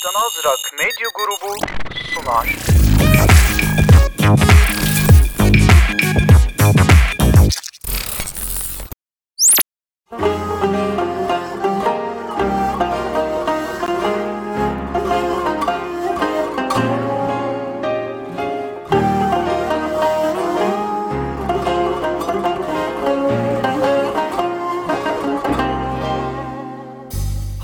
Aşktan Azrak Medya Grubu sunar.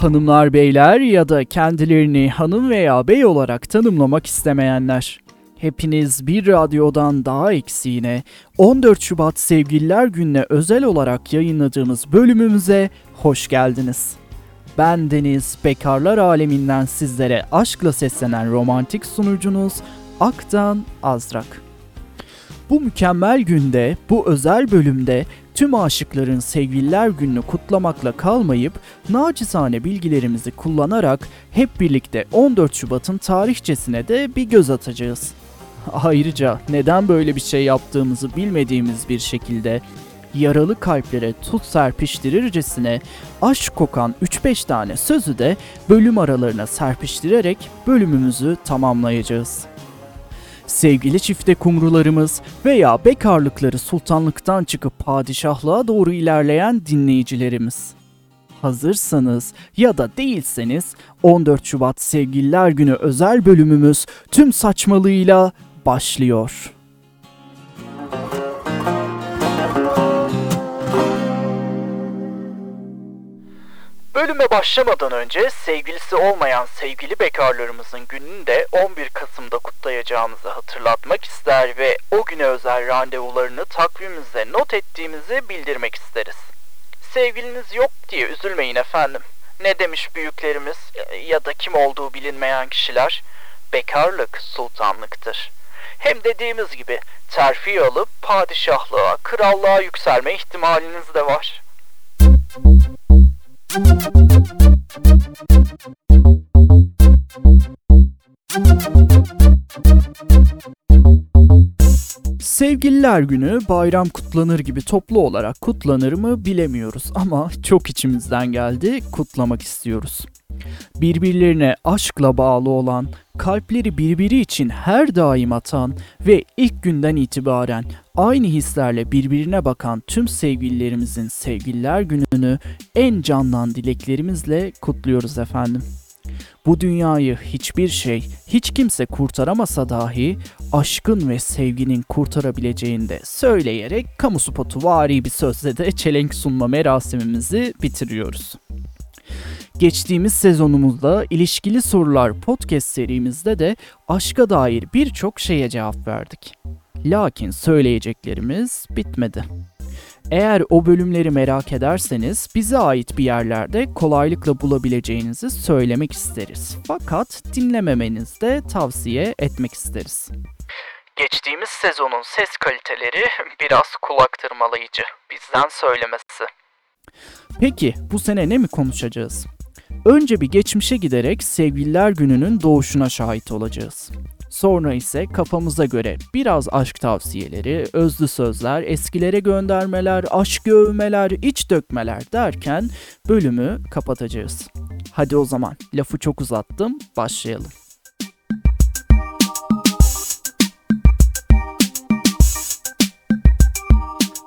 Hanımlar beyler ya da kendilerini hanım veya bey olarak tanımlamak istemeyenler. Hepiniz bir radyodan daha eksiğine 14 Şubat Sevgililer Günü'ne özel olarak yayınladığımız bölümümüze hoş geldiniz. Ben Deniz, bekarlar aleminden sizlere aşkla seslenen romantik sunucunuz Aktan Azrak. Bu mükemmel günde, bu özel bölümde tüm aşıkların sevgililer gününü kutlamakla kalmayıp nacizane bilgilerimizi kullanarak hep birlikte 14 Şubat'ın tarihçesine de bir göz atacağız. Ayrıca neden böyle bir şey yaptığımızı bilmediğimiz bir şekilde yaralı kalplere tut serpiştirircesine aşk kokan 3-5 tane sözü de bölüm aralarına serpiştirerek bölümümüzü tamamlayacağız. Sevgili çifte kumrularımız veya bekarlıkları sultanlıktan çıkıp padişahlığa doğru ilerleyen dinleyicilerimiz. Hazırsanız ya da değilseniz 14 Şubat Sevgililer Günü özel bölümümüz tüm saçmalığıyla başlıyor. Bölüme başlamadan önce sevgilisi olmayan sevgili bekarlarımızın gününü de 11 Kasım'da kutlayacağımızı hatırlatmak ister ve o güne özel randevularını takvimimize not ettiğimizi bildirmek isteriz. Sevgiliniz yok diye üzülmeyin efendim. Ne demiş büyüklerimiz ya da kim olduğu bilinmeyen kişiler? Bekarlık sultanlıktır. Hem dediğimiz gibi terfi alıp padişahlığa, krallığa yükselme ihtimaliniz de var. Sevgililer günü bayram kutlanır gibi toplu olarak kutlanır mı bilemiyoruz ama çok içimizden geldi kutlamak istiyoruz. Birbirlerine aşkla bağlı olan, kalpleri birbiri için her daim atan ve ilk günden itibaren aynı hislerle birbirine bakan tüm sevgililerimizin sevgililer gününü en candan dileklerimizle kutluyoruz efendim. Bu dünyayı hiçbir şey, hiç kimse kurtaramasa dahi aşkın ve sevginin kurtarabileceğini de söyleyerek kamu spotu vari bir sözle de çelenk sunma merasimimizi bitiriyoruz. Geçtiğimiz sezonumuzda ilişkili sorular podcast serimizde de aşka dair birçok şeye cevap verdik. Lakin söyleyeceklerimiz bitmedi. Eğer o bölümleri merak ederseniz bize ait bir yerlerde kolaylıkla bulabileceğinizi söylemek isteriz. Fakat dinlememenizi de tavsiye etmek isteriz. Geçtiğimiz sezonun ses kaliteleri biraz kulak tırmalayıcı. Bizden söylemesi. Peki bu sene ne mi konuşacağız? Önce bir geçmişe giderek Sevgililer Günü'nün doğuşuna şahit olacağız. Sonra ise kafamıza göre biraz aşk tavsiyeleri, özlü sözler, eskilere göndermeler, aşk övmeler, iç dökmeler derken bölümü kapatacağız. Hadi o zaman lafı çok uzattım, başlayalım.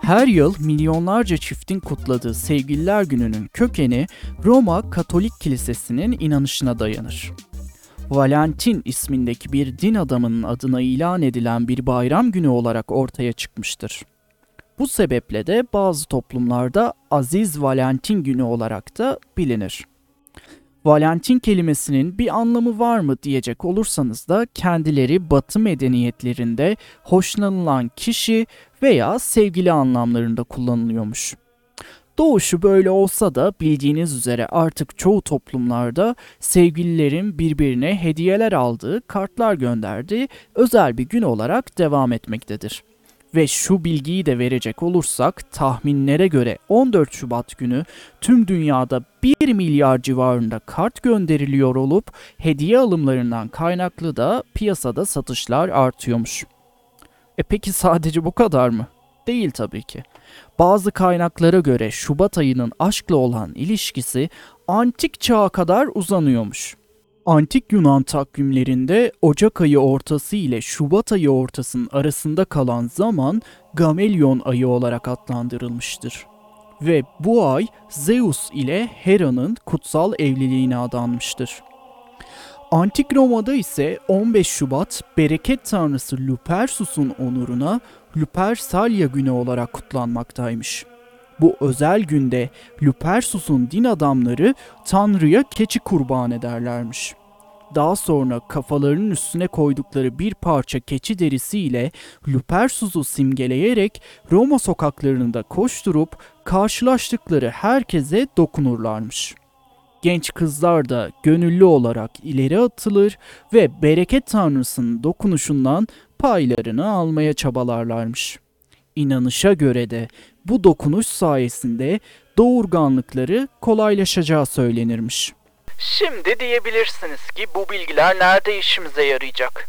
Her yıl milyonlarca çiftin kutladığı Sevgililer Günü'nün kökeni Roma Katolik Kilisesi'nin inanışına dayanır. Valentin ismindeki bir din adamının adına ilan edilen bir bayram günü olarak ortaya çıkmıştır. Bu sebeple de bazı toplumlarda Aziz Valentin günü olarak da bilinir. Valentin kelimesinin bir anlamı var mı diyecek olursanız da kendileri Batı medeniyetlerinde hoşlanılan kişi veya sevgili anlamlarında kullanılıyormuş. Doğuşu böyle olsa da bildiğiniz üzere artık çoğu toplumlarda sevgililerin birbirine hediyeler aldığı, kartlar gönderdiği özel bir gün olarak devam etmektedir. Ve şu bilgiyi de verecek olursak tahminlere göre 14 Şubat günü tüm dünyada 1 milyar civarında kart gönderiliyor olup hediye alımlarından kaynaklı da piyasada satışlar artıyormuş. E peki sadece bu kadar mı? Değil tabii ki. Bazı kaynaklara göre Şubat ayının aşkla olan ilişkisi antik çağa kadar uzanıyormuş. Antik Yunan takvimlerinde Ocak ayı ortası ile Şubat ayı ortasının arasında kalan zaman Gamelyon ayı olarak adlandırılmıştır. Ve bu ay Zeus ile Hera'nın kutsal evliliğine adanmıştır. Antik Roma'da ise 15 Şubat bereket tanrısı Lupersus'un onuruna Lupersalia günü olarak kutlanmaktaymış. Bu özel günde Lupersus'un din adamları Tanrı'ya keçi kurban ederlermiş. Daha sonra kafalarının üstüne koydukları bir parça keçi derisiyle Lupersus'u simgeleyerek Roma sokaklarında koşturup karşılaştıkları herkese dokunurlarmış. Genç kızlar da gönüllü olarak ileri atılır ve bereket tanrısının dokunuşundan paylarını almaya çabalarlarmış. İnanışa göre de bu dokunuş sayesinde doğurganlıkları kolaylaşacağı söylenirmiş. Şimdi diyebilirsiniz ki bu bilgiler nerede işimize yarayacak?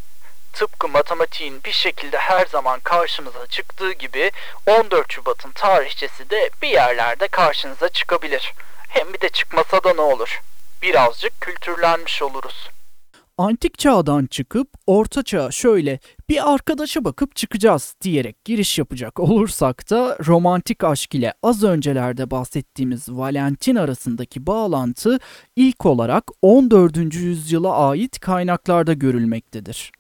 Tıpkı matematiğin bir şekilde her zaman karşımıza çıktığı gibi 14 Şubat'ın tarihçesi de bir yerlerde karşınıza çıkabilir. Hem bir de çıkmasa da ne olur? Birazcık kültürlenmiş oluruz. Antik çağdan çıkıp orta çağa şöyle bir arkadaşa bakıp çıkacağız diyerek giriş yapacak olursak da romantik aşk ile az öncelerde bahsettiğimiz Valentin arasındaki bağlantı ilk olarak 14. yüzyıla ait kaynaklarda görülmektedir.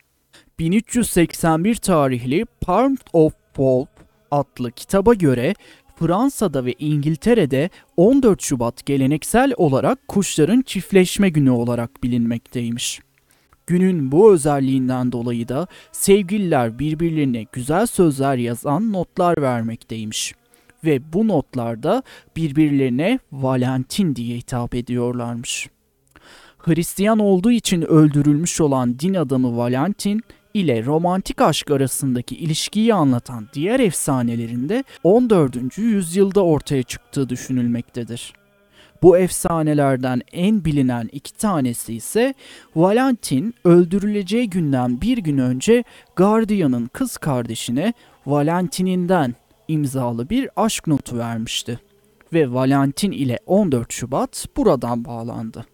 1381 tarihli Palm of Wolf adlı kitaba göre Fransa'da ve İngiltere'de 14 Şubat geleneksel olarak kuşların çiftleşme günü olarak bilinmekteymiş. Günün bu özelliğinden dolayı da sevgililer birbirlerine güzel sözler yazan notlar vermekteymiş. Ve bu notlarda birbirlerine Valentin diye hitap ediyorlarmış. Hristiyan olduğu için öldürülmüş olan din adamı Valentin ile romantik aşk arasındaki ilişkiyi anlatan diğer efsanelerinde 14. yüzyılda ortaya çıktığı düşünülmektedir. Bu efsanelerden en bilinen iki tanesi ise Valentin öldürüleceği günden bir gün önce Guardian'ın kız kardeşine Valentin'inden imzalı bir aşk notu vermişti. Ve Valentin ile 14 Şubat buradan bağlandı.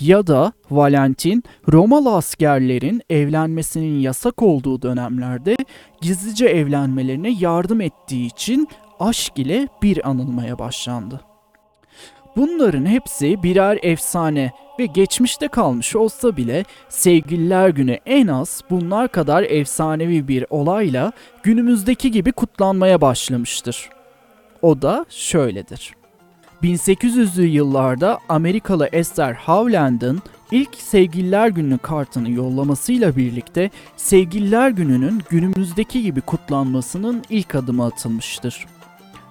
Ya da Valentin Romalı askerlerin evlenmesinin yasak olduğu dönemlerde gizlice evlenmelerine yardım ettiği için aşk ile bir anılmaya başlandı. Bunların hepsi birer efsane ve geçmişte kalmış olsa bile Sevgililer Günü en az bunlar kadar efsanevi bir olayla günümüzdeki gibi kutlanmaya başlamıştır. O da şöyledir. 1800'lü yıllarda Amerikalı Esther Howland'ın ilk Sevgililer Günü kartını yollamasıyla birlikte Sevgililer Günü'nün günümüzdeki gibi kutlanmasının ilk adımı atılmıştır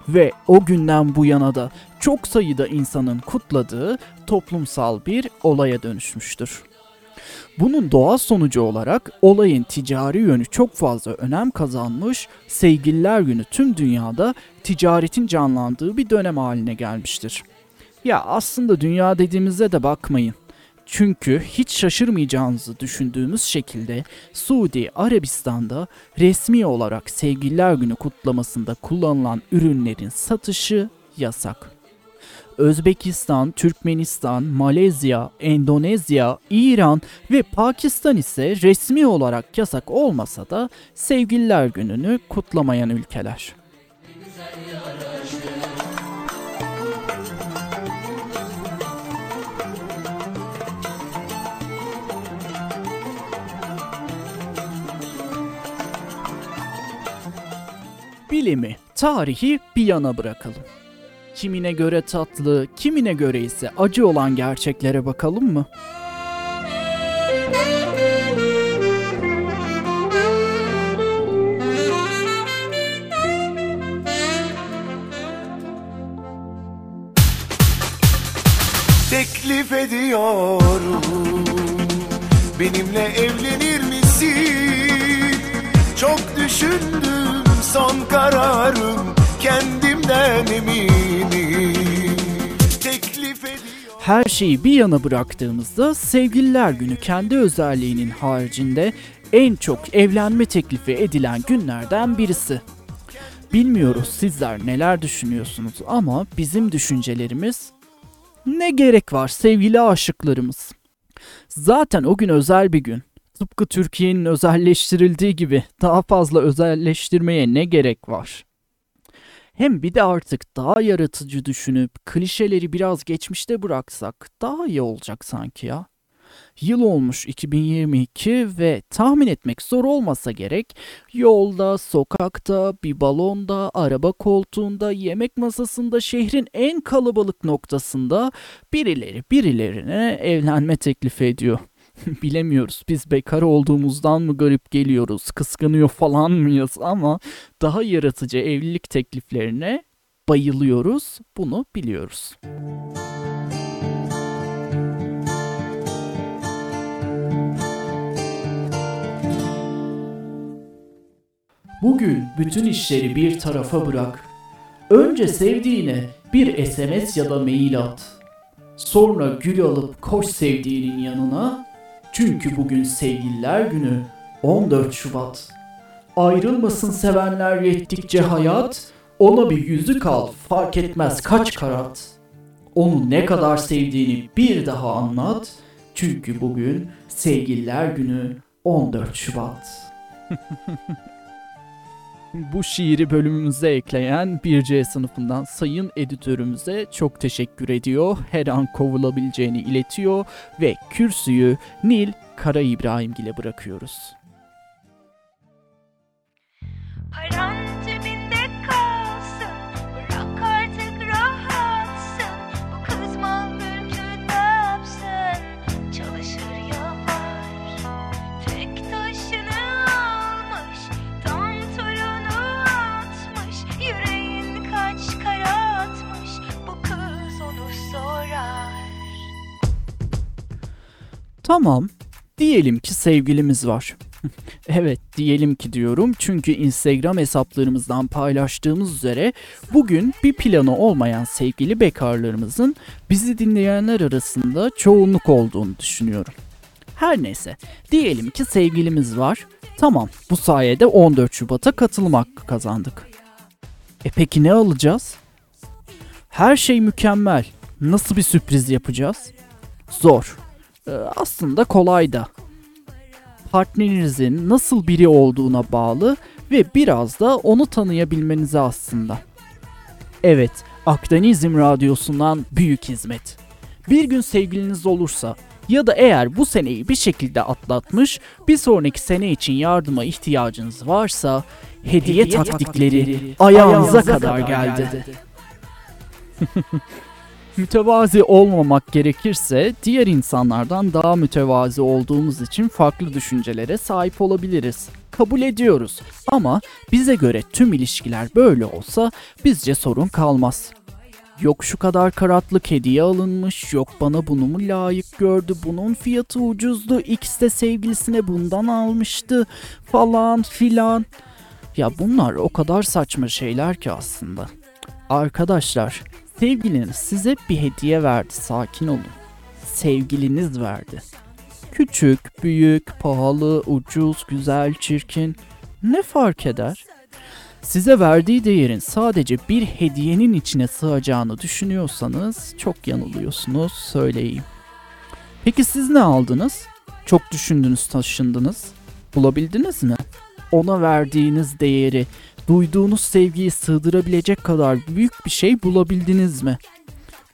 ve o günden bu yana da çok sayıda insanın kutladığı toplumsal bir olaya dönüşmüştür. Bunun doğal sonucu olarak olayın ticari yönü çok fazla önem kazanmış, Sevgililer Günü tüm dünyada ticaretin canlandığı bir dönem haline gelmiştir. Ya aslında dünya dediğimizde de bakmayın. Çünkü hiç şaşırmayacağınızı düşündüğümüz şekilde Suudi Arabistan'da resmi olarak Sevgililer Günü kutlamasında kullanılan ürünlerin satışı yasak. Özbekistan, Türkmenistan, Malezya, Endonezya, İran ve Pakistan ise resmi olarak yasak olmasa da Sevgililer Günü'nü kutlamayan ülkeler. Bilimi, tarihi bir yana bırakalım. Kimine göre tatlı, kimine göre ise acı olan gerçeklere bakalım mı? Teklif ediyorum Benimle evlenir misin? Çok düşündüm son kararım Her şeyi bir yana bıraktığımızda Sevgililer Günü kendi özelliğinin haricinde en çok evlenme teklifi edilen günlerden birisi. Bilmiyoruz sizler neler düşünüyorsunuz ama bizim düşüncelerimiz ne gerek var sevgili aşıklarımız? Zaten o gün özel bir gün. Tıpkı Türkiye'nin özelleştirildiği gibi daha fazla özelleştirmeye ne gerek var? Hem bir de artık daha yaratıcı düşünüp klişeleri biraz geçmişte bıraksak daha iyi olacak sanki ya. Yıl olmuş 2022 ve tahmin etmek zor olmasa gerek yolda, sokakta, bir balonda, araba koltuğunda, yemek masasında, şehrin en kalabalık noktasında birileri birilerine evlenme teklifi ediyor. Bilemiyoruz biz bekar olduğumuzdan mı garip geliyoruz, kıskanıyor falan mıyız ama daha yaratıcı evlilik tekliflerine bayılıyoruz, bunu biliyoruz. Bugün bütün işleri bir tarafa bırak. Önce sevdiğine bir SMS ya da mail at. Sonra gül alıp koş sevdiğinin yanına. Çünkü bugün sevgililer günü 14 Şubat. Ayrılmasın sevenler yettikçe hayat. Ona bir yüzük al fark etmez kaç karat. Onu ne kadar sevdiğini bir daha anlat. Çünkü bugün sevgililer günü 14 Şubat. Bu şiiri bölümümüze ekleyen 1C sınıfından sayın editörümüze çok teşekkür ediyor. Her an kovulabileceğini iletiyor ve kürsüyü Nil Kara İbrahim ile bırakıyoruz. Paran Tamam, diyelim ki sevgilimiz var. evet, diyelim ki diyorum çünkü Instagram hesaplarımızdan paylaştığımız üzere bugün bir planı olmayan sevgili bekarlarımızın bizi dinleyenler arasında çoğunluk olduğunu düşünüyorum. Her neyse, diyelim ki sevgilimiz var. Tamam, bu sayede 14 Şubat'a katılım hakkı kazandık. E peki ne alacağız? Her şey mükemmel. Nasıl bir sürpriz yapacağız? Zor. Ee, aslında kolay da. Partnerinizin nasıl biri olduğuna bağlı ve biraz da onu tanıyabilmenize aslında. Evet, Akdenizm Radyosu'ndan büyük hizmet. Bir gün sevgiliniz olursa ya da eğer bu seneyi bir şekilde atlatmış, bir sonraki sene için yardıma ihtiyacınız varsa hediye, taktikleri, ayağınıza, kadar, geldi. Mütevazi olmamak gerekirse diğer insanlardan daha mütevazi olduğumuz için farklı düşüncelere sahip olabiliriz. Kabul ediyoruz ama bize göre tüm ilişkiler böyle olsa bizce sorun kalmaz. Yok şu kadar karatlık hediye alınmış, yok bana bunu mu layık gördü, bunun fiyatı ucuzdu, X de sevgilisine bundan almıştı falan filan. Ya bunlar o kadar saçma şeyler ki aslında. Arkadaşlar, sevgiliniz size bir hediye verdi, sakin olun. Sevgiliniz verdi. Küçük, büyük, pahalı, ucuz, güzel, çirkin ne fark eder? Size verdiği değerin sadece bir hediyenin içine sığacağını düşünüyorsanız çok yanılıyorsunuz söyleyeyim. Peki siz ne aldınız? Çok düşündünüz, taşındınız. Bulabildiniz mi? Ona verdiğiniz değeri, duyduğunuz sevgiyi sığdırabilecek kadar büyük bir şey bulabildiniz mi?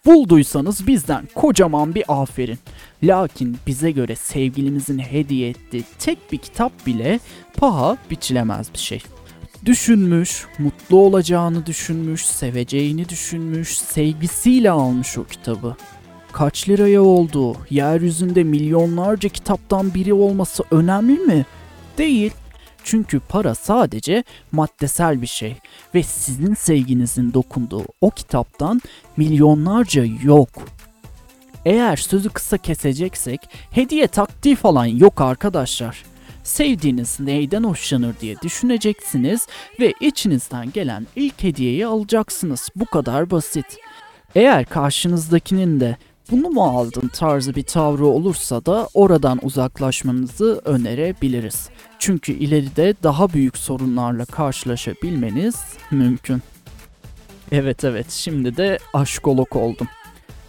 Bulduysanız bizden kocaman bir aferin. Lakin bize göre sevgilimizin hediye ettiği tek bir kitap bile paha biçilemez bir şey. Düşünmüş, mutlu olacağını düşünmüş, seveceğini düşünmüş, sevgisiyle almış o kitabı. Kaç liraya olduğu, yeryüzünde milyonlarca kitaptan biri olması önemli mi? Değil. Çünkü para sadece maddesel bir şey ve sizin sevginizin dokunduğu o kitaptan milyonlarca yok. Eğer sözü kısa keseceksek hediye taktiği falan yok arkadaşlar. Sevdiğiniz neyden hoşlanır diye düşüneceksiniz ve içinizden gelen ilk hediyeyi alacaksınız. Bu kadar basit. Eğer karşınızdakinin de bunu mu aldın tarzı bir tavrı olursa da oradan uzaklaşmanızı önerebiliriz. Çünkü ileride daha büyük sorunlarla karşılaşabilmeniz mümkün. Evet evet şimdi de aşkolog oldum.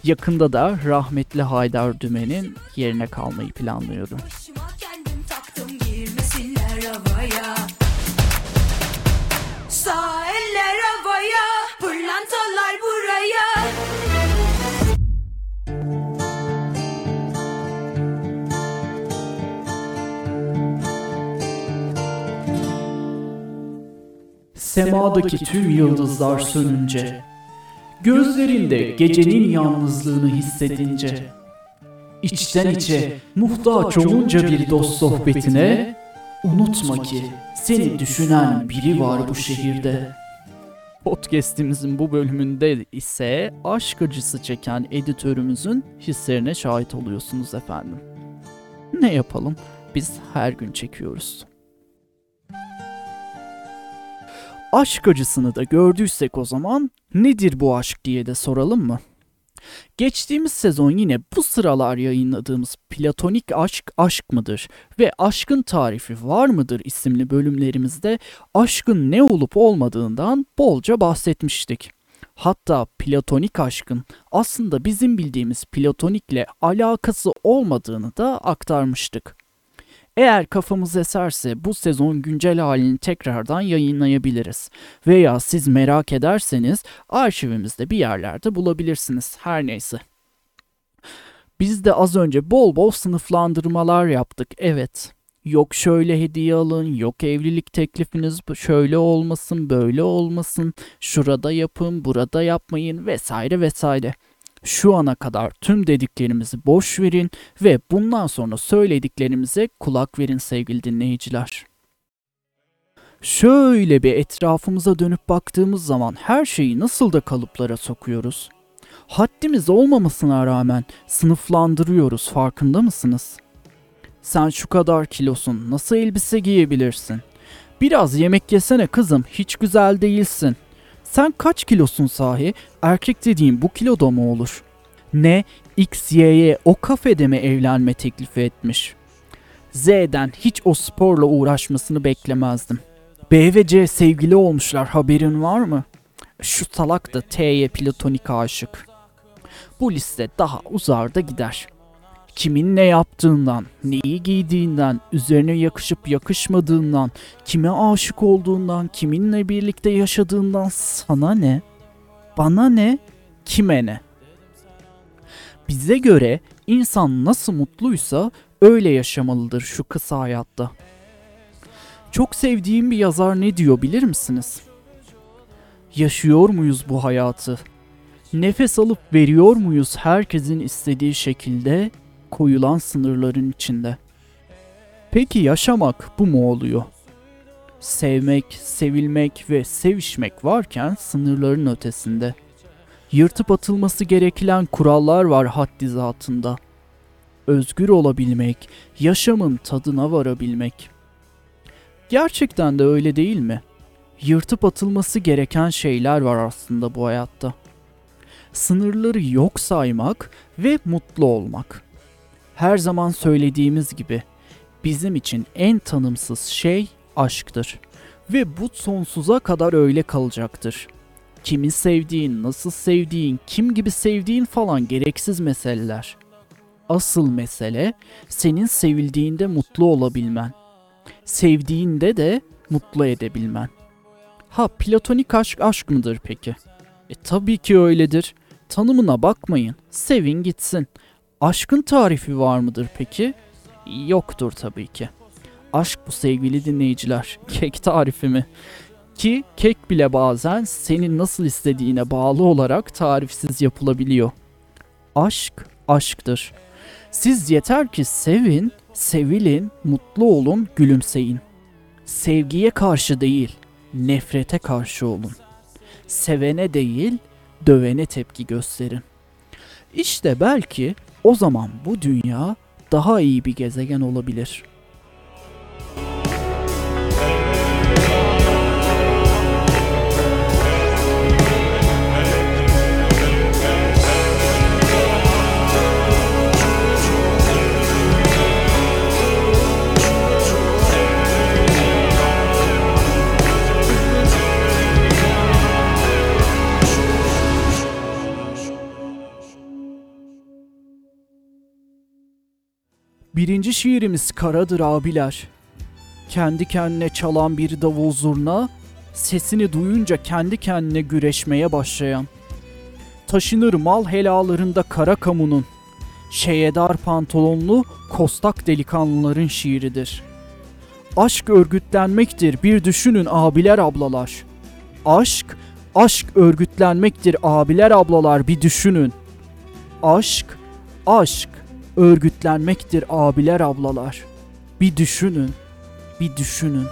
Yakında da rahmetli Haydar Dümen'in yerine kalmayı planlıyorum. Sağ Semadaki tüm yıldızlar sönünce, gözlerinde gecenin yalnızlığını hissedince, içten içe muhtaç olunca bir dost sohbetine, unutma ki seni düşünen biri var bu şehirde. Podcast'imizin bu bölümünde ise aşk acısı çeken editörümüzün hislerine şahit oluyorsunuz efendim. Ne yapalım? Biz her gün çekiyoruz. Aşk acısını da gördüysek o zaman nedir bu aşk diye de soralım mı? Geçtiğimiz sezon yine bu sıralar yayınladığımız Platonik Aşk Aşk mıdır ve Aşkın Tarifi Var mıdır isimli bölümlerimizde aşkın ne olup olmadığından bolca bahsetmiştik. Hatta platonik aşkın aslında bizim bildiğimiz platonikle alakası olmadığını da aktarmıştık. Eğer kafamız eserse bu sezon güncel halini tekrardan yayınlayabiliriz. Veya siz merak ederseniz arşivimizde bir yerlerde bulabilirsiniz. Her neyse. Biz de az önce bol bol sınıflandırmalar yaptık. Evet. Yok şöyle hediye alın, yok evlilik teklifiniz şöyle olmasın, böyle olmasın, şurada yapın, burada yapmayın vesaire vesaire. Şu ana kadar tüm dediklerimizi boş verin ve bundan sonra söylediklerimize kulak verin sevgili dinleyiciler. Şöyle bir etrafımıza dönüp baktığımız zaman her şeyi nasıl da kalıplara sokuyoruz. Haddimiz olmamasına rağmen sınıflandırıyoruz farkında mısınız? Sen şu kadar kilosun nasıl elbise giyebilirsin? Biraz yemek yesene kızım hiç güzel değilsin. Sen kaç kilosun sahi? Erkek dediğin bu kiloda mı olur? Ne X, Y'ye o kafede mi evlenme teklifi etmiş? Z'den hiç o sporla uğraşmasını beklemezdim. B ve C sevgili olmuşlar haberin var mı? Şu salak da T'ye platonik aşık. Bu liste daha uzar da gider. Kimin ne yaptığından, neyi giydiğinden, üzerine yakışıp yakışmadığından, kime aşık olduğundan, kiminle birlikte yaşadığından sana ne? Bana ne? Kime ne? Bize göre insan nasıl mutluysa öyle yaşamalıdır şu kısa hayatta. Çok sevdiğim bir yazar ne diyor bilir misiniz? Yaşıyor muyuz bu hayatı? Nefes alıp veriyor muyuz herkesin istediği şekilde koyulan sınırların içinde? Peki yaşamak bu mu oluyor? Sevmek, sevilmek ve sevişmek varken sınırların ötesinde. Yırtıp atılması gereken kurallar var haddi zatında. Özgür olabilmek, yaşamın tadına varabilmek. Gerçekten de öyle değil mi? Yırtıp atılması gereken şeyler var aslında bu hayatta. Sınırları yok saymak ve mutlu olmak. Her zaman söylediğimiz gibi bizim için en tanımsız şey aşktır ve bu sonsuza kadar öyle kalacaktır. Kimi sevdiğin, nasıl sevdiğin, kim gibi sevdiğin falan gereksiz meseleler. Asıl mesele senin sevildiğinde mutlu olabilmen. Sevdiğinde de mutlu edebilmen. Ha platonik aşk aşk mıdır peki? E tabii ki öyledir. Tanımına bakmayın. Sevin gitsin. Aşkın tarifi var mıdır peki? Yoktur tabii ki. Aşk bu sevgili dinleyiciler. Kek tarifi mi? Ki kek bile bazen senin nasıl istediğine bağlı olarak tarifsiz yapılabiliyor. Aşk aşktır. Siz yeter ki sevin, sevilin, mutlu olun, gülümseyin. Sevgiye karşı değil, nefrete karşı olun. Sevene değil, dövene tepki gösterin. İşte belki o zaman bu dünya daha iyi bir gezegen olabilir.'' Birinci şiirimiz karadır abiler. Kendi kendine çalan bir davul zurna, sesini duyunca kendi kendine güreşmeye başlayan. Taşınır mal helalarında kara kamunun, şeyedar pantolonlu kostak delikanlıların şiiridir. Aşk örgütlenmektir bir düşünün abiler ablalar. Aşk, aşk örgütlenmektir abiler ablalar bir düşünün. Aşk, aşk örgütlenmektir abiler ablalar. Bir düşünün, bir düşünün.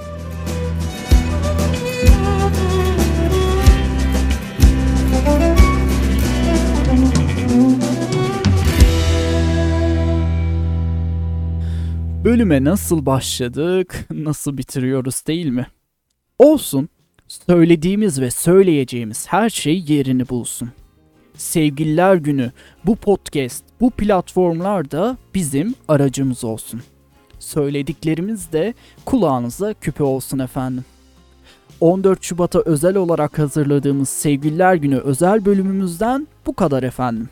Bölüme nasıl başladık, nasıl bitiriyoruz değil mi? Olsun, söylediğimiz ve söyleyeceğimiz her şey yerini bulsun. Sevgililer günü bu podcast, bu platformlarda bizim aracımız olsun. Söylediklerimiz de kulağınıza küpe olsun efendim. 14 Şubat'a özel olarak hazırladığımız Sevgililer Günü özel bölümümüzden bu kadar efendim.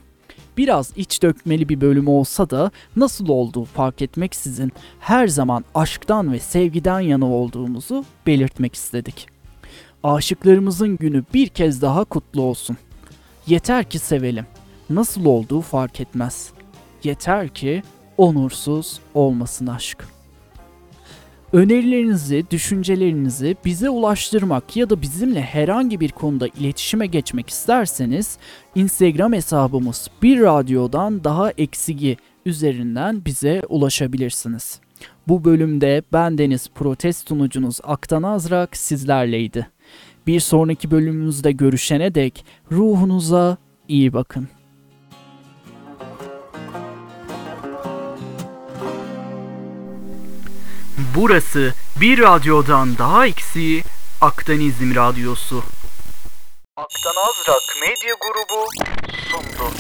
Biraz iç dökmeli bir bölüm olsa da nasıl olduğu fark etmeksizin her zaman aşktan ve sevgiden yana olduğumuzu belirtmek istedik. Aşıklarımızın günü bir kez daha kutlu olsun. Yeter ki sevelim. Nasıl olduğu fark etmez. Yeter ki onursuz olmasın aşk. Önerilerinizi, düşüncelerinizi bize ulaştırmak ya da bizimle herhangi bir konuda iletişime geçmek isterseniz Instagram hesabımız bir radyodan daha eksigi üzerinden bize ulaşabilirsiniz. Bu bölümde ben Deniz Protest sunucunuz Aktan Azrak sizlerleydi. Bir sonraki bölümümüzde görüşene dek ruhunuza iyi bakın. Burası bir radyodan daha eksi Akdenizm Radyosu. Aktan Azrak Medya Grubu sundu.